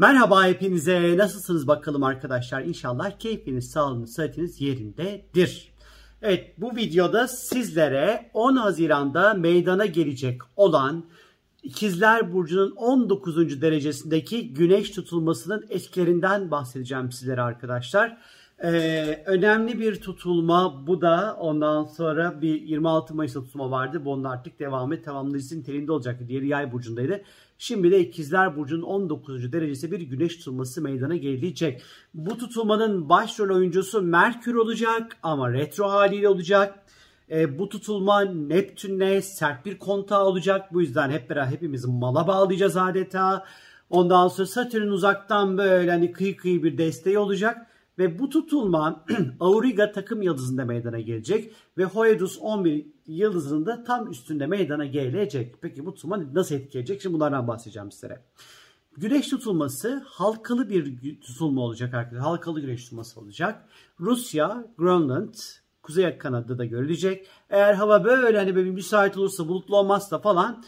Merhaba hepinize. Nasılsınız bakalım arkadaşlar? İnşallah keyfiniz, sağlığınız, sıhhatiniz yerindedir. Evet bu videoda sizlere 10 Haziran'da meydana gelecek olan İkizler Burcu'nun 19. derecesindeki güneş tutulmasının etkilerinden bahsedeceğim sizlere arkadaşlar. Ee, önemli bir tutulma bu da ondan sonra bir 26 Mayıs tutulma vardı. Bu onun artık devamı tamamlayıcı niteliğinde olacaktı. Diğeri yay burcundaydı. Şimdi de İkizler Burcu'nun 19. derecesi bir güneş tutulması meydana gelecek. Bu tutulmanın başrol oyuncusu Merkür olacak ama retro haliyle olacak. E, bu tutulma Neptün'le sert bir kontağı olacak. Bu yüzden hep beraber hepimiz mala bağlayacağız adeta. Ondan sonra Satürn uzaktan böyle hani kıyı kıyı bir desteği olacak. Ve bu tutulma Auriga takım yıldızında meydana gelecek. Ve Hoedus 11 yıldızının da tam üstünde meydana gelecek. Peki bu tutulma nasıl etkileyecek? Şimdi bunlardan bahsedeceğim sizlere. Güneş tutulması halkalı bir tutulma olacak arkadaşlar. Halkalı güneş tutulması olacak. Rusya, Grönland, Kuzey Kanada'da görülecek. Eğer hava böyle hani böyle müsait olursa bulutlu olmazsa falan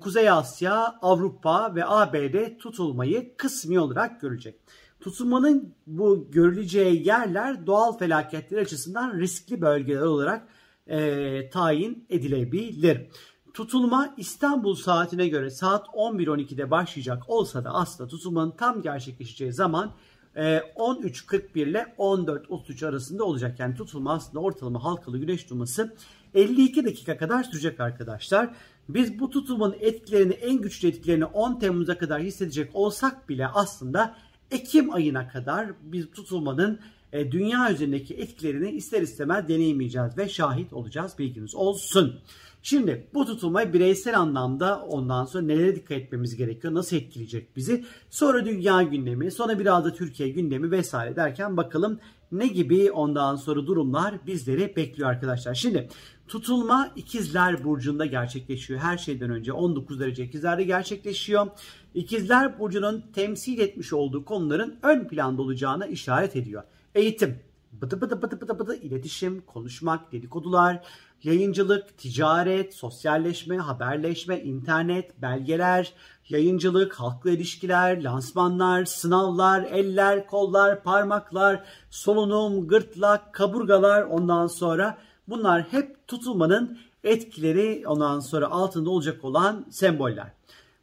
Kuzey Asya, Avrupa ve ABD tutulmayı kısmi olarak görecek. Tutulmanın bu görüleceği yerler doğal felaketler açısından riskli bölgeler olarak e, tayin edilebilir. Tutulma İstanbul saatine göre saat 11.12'de başlayacak olsa da aslında tutulmanın tam gerçekleşeceği zaman 13.41 e, ile 14.33 arasında olacak. Yani tutulma aslında ortalama halkalı güneş tutulması 52 dakika kadar sürecek arkadaşlar. Biz bu tutulmanın etkilerini en güçlü etkilerini 10 Temmuz'a kadar hissedecek olsak bile aslında Ekim ayına kadar biz tutulmanın e, dünya üzerindeki etkilerini ister istemez deneyimleyeceğiz ve şahit olacağız bilginiz olsun. Şimdi bu tutulmayı bireysel anlamda ondan sonra nelere dikkat etmemiz gerekiyor? Nasıl etkileyecek bizi? Sonra dünya gündemi, sonra biraz da Türkiye gündemi vesaire derken bakalım ne gibi ondan sonra durumlar bizleri bekliyor arkadaşlar. Şimdi tutulma ikizler burcunda gerçekleşiyor. Her şeyden önce 19 derece ikizlerde gerçekleşiyor. İkizler burcunun temsil etmiş olduğu konuların ön planda olacağına işaret ediyor. Eğitim, bıdı bıdı bıdı bıdı bıdı iletişim, konuşmak, dedikodular, yayıncılık, ticaret, sosyalleşme, haberleşme, internet, belgeler, yayıncılık, halkla ilişkiler, lansmanlar, sınavlar, eller, kollar, parmaklar, solunum, gırtlak, kaburgalar ondan sonra bunlar hep tutulmanın etkileri ondan sonra altında olacak olan semboller.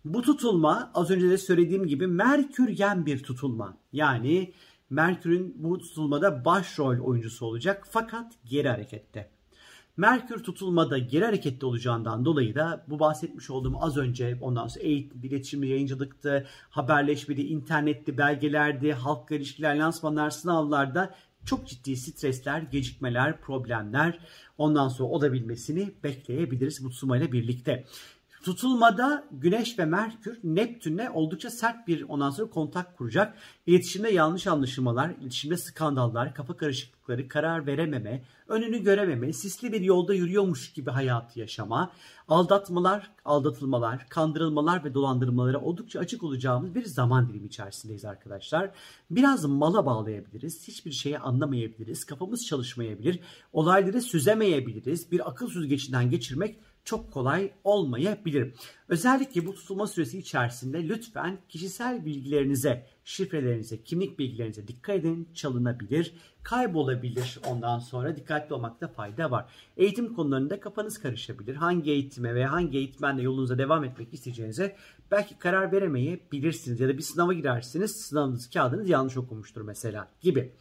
Bu tutulma az önce de söylediğim gibi Merkürgen bir tutulma. Yani Merkür'ün bu tutulmada başrol oyuncusu olacak fakat geri harekette. Merkür tutulmada geri hareketli olacağından dolayı da bu bahsetmiş olduğum az önce ondan sonra eğitim, iletişim, yayıncılıktı, haberleşmedi, internetti, belgelerdi, halkla ilişkiler, lansmanlar, sınavlarda çok ciddi stresler, gecikmeler, problemler ondan sonra olabilmesini bekleyebiliriz bu tutulmayla birlikte. Tutulmada Güneş ve Merkür Neptün'le oldukça sert bir ondan sonra kontak kuracak. İletişimde yanlış anlaşılmalar, iletişimde skandallar, kafa karışıklıkları, karar verememe, önünü görememe, sisli bir yolda yürüyormuş gibi hayatı yaşama, aldatmalar, aldatılmalar, kandırılmalar ve dolandırmalara oldukça açık olacağımız bir zaman dilimi içerisindeyiz arkadaşlar. Biraz mala bağlayabiliriz, hiçbir şeyi anlamayabiliriz, kafamız çalışmayabilir, olayları süzemeyebiliriz, bir akıl süzgecinden geçirmek çok kolay olmayabilir. Özellikle bu tutulma süresi içerisinde lütfen kişisel bilgilerinize, şifrelerinize, kimlik bilgilerinize dikkat edin. Çalınabilir, kaybolabilir. Ondan sonra dikkatli olmakta fayda var. Eğitim konularında kafanız karışabilir. Hangi eğitime veya hangi eğitmenle yolunuza devam etmek isteyeceğinize belki karar veremeyebilirsiniz. Ya da bir sınava girersiniz, sınavınız kağıdınız yanlış okumuştur mesela gibi.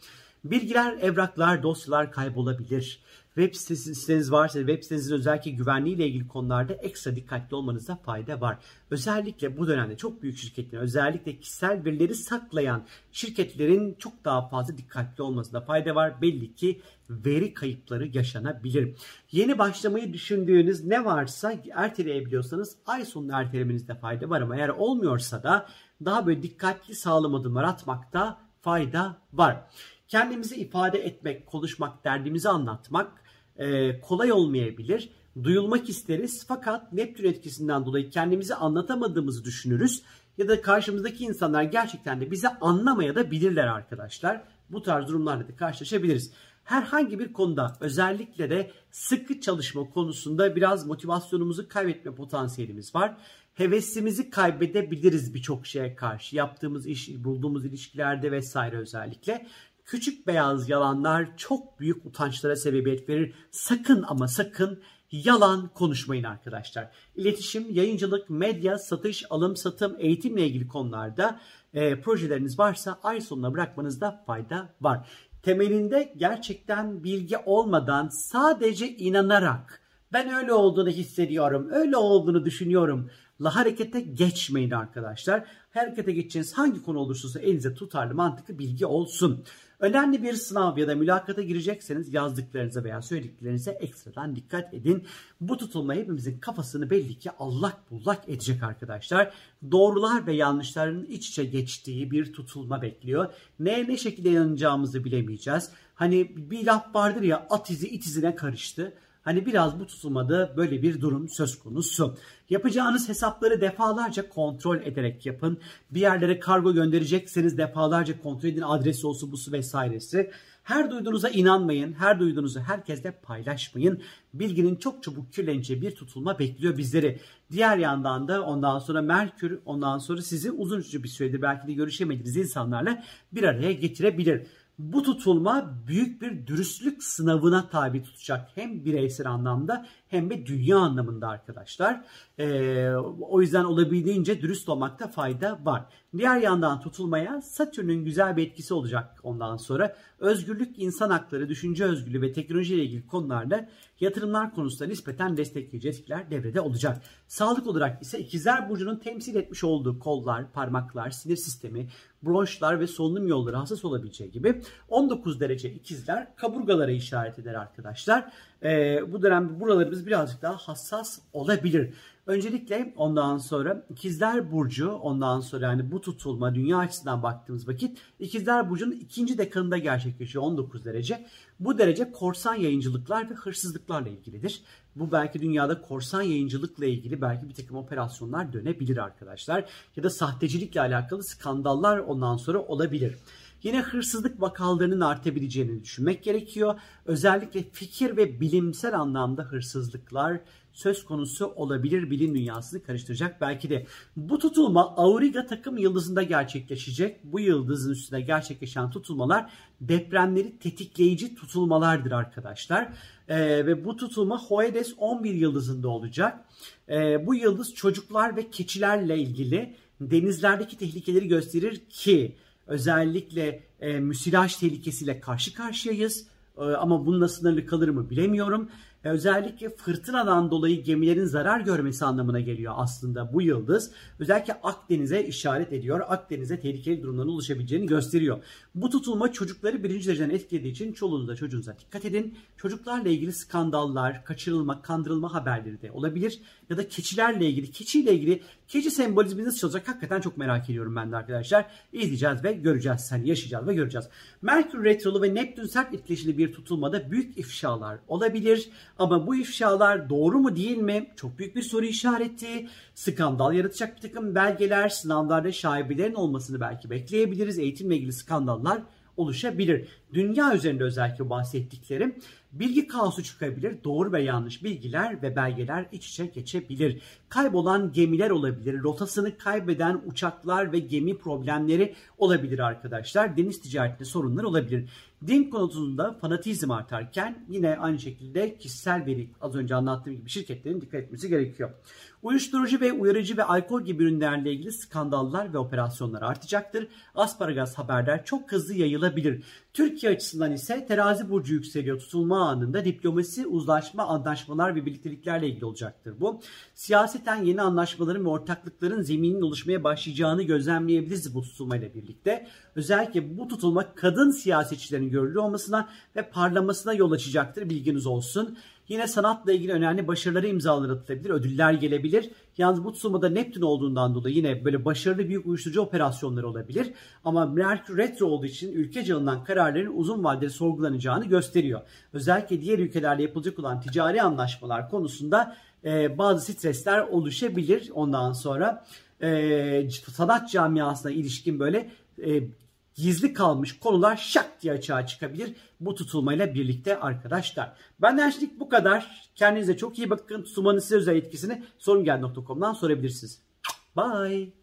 Bilgiler, evraklar, dosyalar kaybolabilir web siteniz varsa web sitenizin özellikle güvenliği ile ilgili konularda ekstra dikkatli olmanıza fayda var. Özellikle bu dönemde çok büyük şirketlerin özellikle kişisel verileri saklayan şirketlerin çok daha fazla dikkatli olmasında fayda var. Belli ki veri kayıpları yaşanabilir. Yeni başlamayı düşündüğünüz ne varsa erteleyebiliyorsanız ay sonunu ertelemenizde fayda var ama eğer olmuyorsa da daha böyle dikkatli sağlam adımlar atmakta fayda var. Kendimizi ifade etmek, konuşmak, derdimizi anlatmak e, kolay olmayabilir. Duyulmak isteriz fakat Neptün etkisinden dolayı kendimizi anlatamadığımızı düşünürüz. Ya da karşımızdaki insanlar gerçekten de bizi anlamaya da bilirler arkadaşlar. Bu tarz durumlarla da karşılaşabiliriz. Herhangi bir konuda özellikle de sıkı çalışma konusunda biraz motivasyonumuzu kaybetme potansiyelimiz var. hevesimizi kaybedebiliriz birçok şeye karşı. Yaptığımız iş, bulduğumuz ilişkilerde vesaire özellikle. Küçük beyaz yalanlar çok büyük utançlara sebebiyet verir. Sakın ama sakın yalan konuşmayın arkadaşlar. İletişim, yayıncılık, medya, satış, alım, satım, eğitimle ilgili konularda e, projeleriniz varsa ay sonuna bırakmanızda fayda var. Temelinde gerçekten bilgi olmadan sadece inanarak ben öyle olduğunu hissediyorum, öyle olduğunu düşünüyorum. La harekete geçmeyin arkadaşlar. Harekete geçeceğiniz hangi konu olursa elinize tutarlı mantıklı bilgi olsun. Önemli bir sınav ya da mülakata girecekseniz yazdıklarınıza veya söylediklerinize ekstradan dikkat edin. Bu tutulma hepimizin kafasını belli ki allak bullak edecek arkadaşlar. Doğrular ve yanlışların iç içe geçtiği bir tutulma bekliyor. Neye ne şekilde yanacağımızı bilemeyeceğiz. Hani bir laf vardır ya at izi it izine karıştı. Hani biraz bu tutulmada böyle bir durum söz konusu. Yapacağınız hesapları defalarca kontrol ederek yapın. Bir yerlere kargo gönderecekseniz defalarca kontrol edin adresi olsun busu vesairesi. Her duyduğunuza inanmayın. Her duyduğunuzu herkesle paylaşmayın. Bilginin çok çabuk kirleneceği bir tutulma bekliyor bizleri. Diğer yandan da ondan sonra Merkür ondan sonra sizi uzun bir süredir belki de görüşemediğiniz insanlarla bir araya getirebilir bu tutulma büyük bir dürüstlük sınavına tabi tutacak. Hem bireysel anlamda hem de dünya anlamında arkadaşlar. Ee, o yüzden olabildiğince dürüst olmakta fayda var. Diğer yandan tutulmaya Satürn'ün güzel bir etkisi olacak ondan sonra. Özgürlük, insan hakları, düşünce özgürlüğü ve teknoloji ile ilgili konularda yatırımlar konusunda nispeten destekleyici etkiler devrede olacak. Sağlık olarak ise ikizler burcunun temsil etmiş olduğu kollar, parmaklar, sinir sistemi, bronşlar ve solunum yolları hassas olabileceği gibi 19 derece ikizler kaburgalara işaret eder arkadaşlar. Ee, bu dönem buralarımız birazcık daha hassas olabilir. Öncelikle ondan sonra ikizler burcu ondan sonra yani bu tutulma dünya açısından baktığımız vakit ikizler burcunun ikinci dekanında gerçekleşiyor 19 derece. Bu derece korsan yayıncılıklar ve hırsızlıklarla ilgilidir. Bu belki dünyada korsan yayıncılıkla ilgili belki bir takım operasyonlar dönebilir arkadaşlar. Ya da sahtecilikle alakalı skandallar ondan sonra olabilir. Yine hırsızlık vakalarının artabileceğini düşünmek gerekiyor. Özellikle fikir ve bilimsel anlamda hırsızlıklar söz konusu olabilir bilim dünyasını karıştıracak belki de. Bu tutulma Auriga takım yıldızında gerçekleşecek. Bu yıldızın üstünde gerçekleşen tutulmalar depremleri tetikleyici tutulmalardır arkadaşlar. Ee, ve bu tutulma Hoedes 11 yıldızında olacak. Ee, bu yıldız çocuklar ve keçilerle ilgili denizlerdeki tehlikeleri gösterir ki özellikle e, müsilaj tehlikesiyle karşı karşıyayız. E, ama bununla sınırlı kalır mı bilemiyorum. E, özellikle fırtınadan dolayı gemilerin zarar görmesi anlamına geliyor aslında bu yıldız. Özellikle Akdeniz'e işaret ediyor. Akdeniz'e tehlikeli durumların oluşabileceğini gösteriyor. Bu tutulma çocukları birinci dereceden etkilediği için çoluğunuza çocuğunuza dikkat edin. Çocuklarla ilgili skandallar, kaçırılma, kandırılma haberleri de olabilir. Ya da keçilerle ilgili, keçiyle ilgili keçi sembolizmi nasıl olacak hakikaten çok merak ediyorum ben de arkadaşlar. İzleyeceğiz ve göreceğiz. Hani yaşayacağız ve göreceğiz. Merkür Retrolu ve Neptün sert etkileşili bir tutulmada büyük ifşalar olabilir. Ama bu ifşalar doğru mu değil mi? Çok büyük bir soru işareti. Skandal yaratacak bir takım belgeler, sınavlarda şaibelerin olmasını belki bekleyebiliriz. Eğitimle ilgili skandallar oluşabilir. Dünya üzerinde özellikle bahsettiklerim bilgi kaosu çıkabilir. Doğru ve yanlış bilgiler ve belgeler iç içe geçebilir. Kaybolan gemiler olabilir. Rotasını kaybeden uçaklar ve gemi problemleri olabilir arkadaşlar. Deniz ticaretinde sorunlar olabilir. Din konusunda fanatizm artarken yine aynı şekilde kişisel veri az önce anlattığım gibi şirketlerin dikkat etmesi gerekiyor. Uyuşturucu ve uyarıcı ve alkol gibi ürünlerle ilgili skandallar ve operasyonlar artacaktır. Asparagas haberler çok hızlı yayılabilir. Türkiye açısından ise terazi burcu yükseliyor tutulma anında diplomasi, uzlaşma, anlaşmalar ve birlikteliklerle ilgili olacaktır bu. Siyaseten yeni anlaşmaların ve ortaklıkların zeminin oluşmaya başlayacağını gözlemleyebiliriz bu tutulmayla birlikte. Özellikle bu tutulma kadın siyasetçilerin görülü olmasına ve parlamasına yol açacaktır bilginiz olsun. Yine sanatla ilgili önemli başarıları imzalar atılabilir, ödüller gelebilir. Yalnız bu tutulmada Neptün olduğundan dolayı yine böyle başarılı büyük uyuşturucu operasyonları olabilir. Ama Merkür retro olduğu için ülke alınan kararların uzun vadeli sorgulanacağını gösteriyor. Özellikle diğer ülkelerle yapılacak olan ticari anlaşmalar konusunda e, bazı stresler oluşabilir ondan sonra. E, sanat camiasına ilişkin böyle e, gizli kalmış konular şak diye açığa çıkabilir bu tutulmayla birlikte arkadaşlar. Benden şimdilik bu kadar. Kendinize çok iyi bakın. Tutulmanın size özel etkisini sorungel.com'dan sorabilirsiniz. Bye.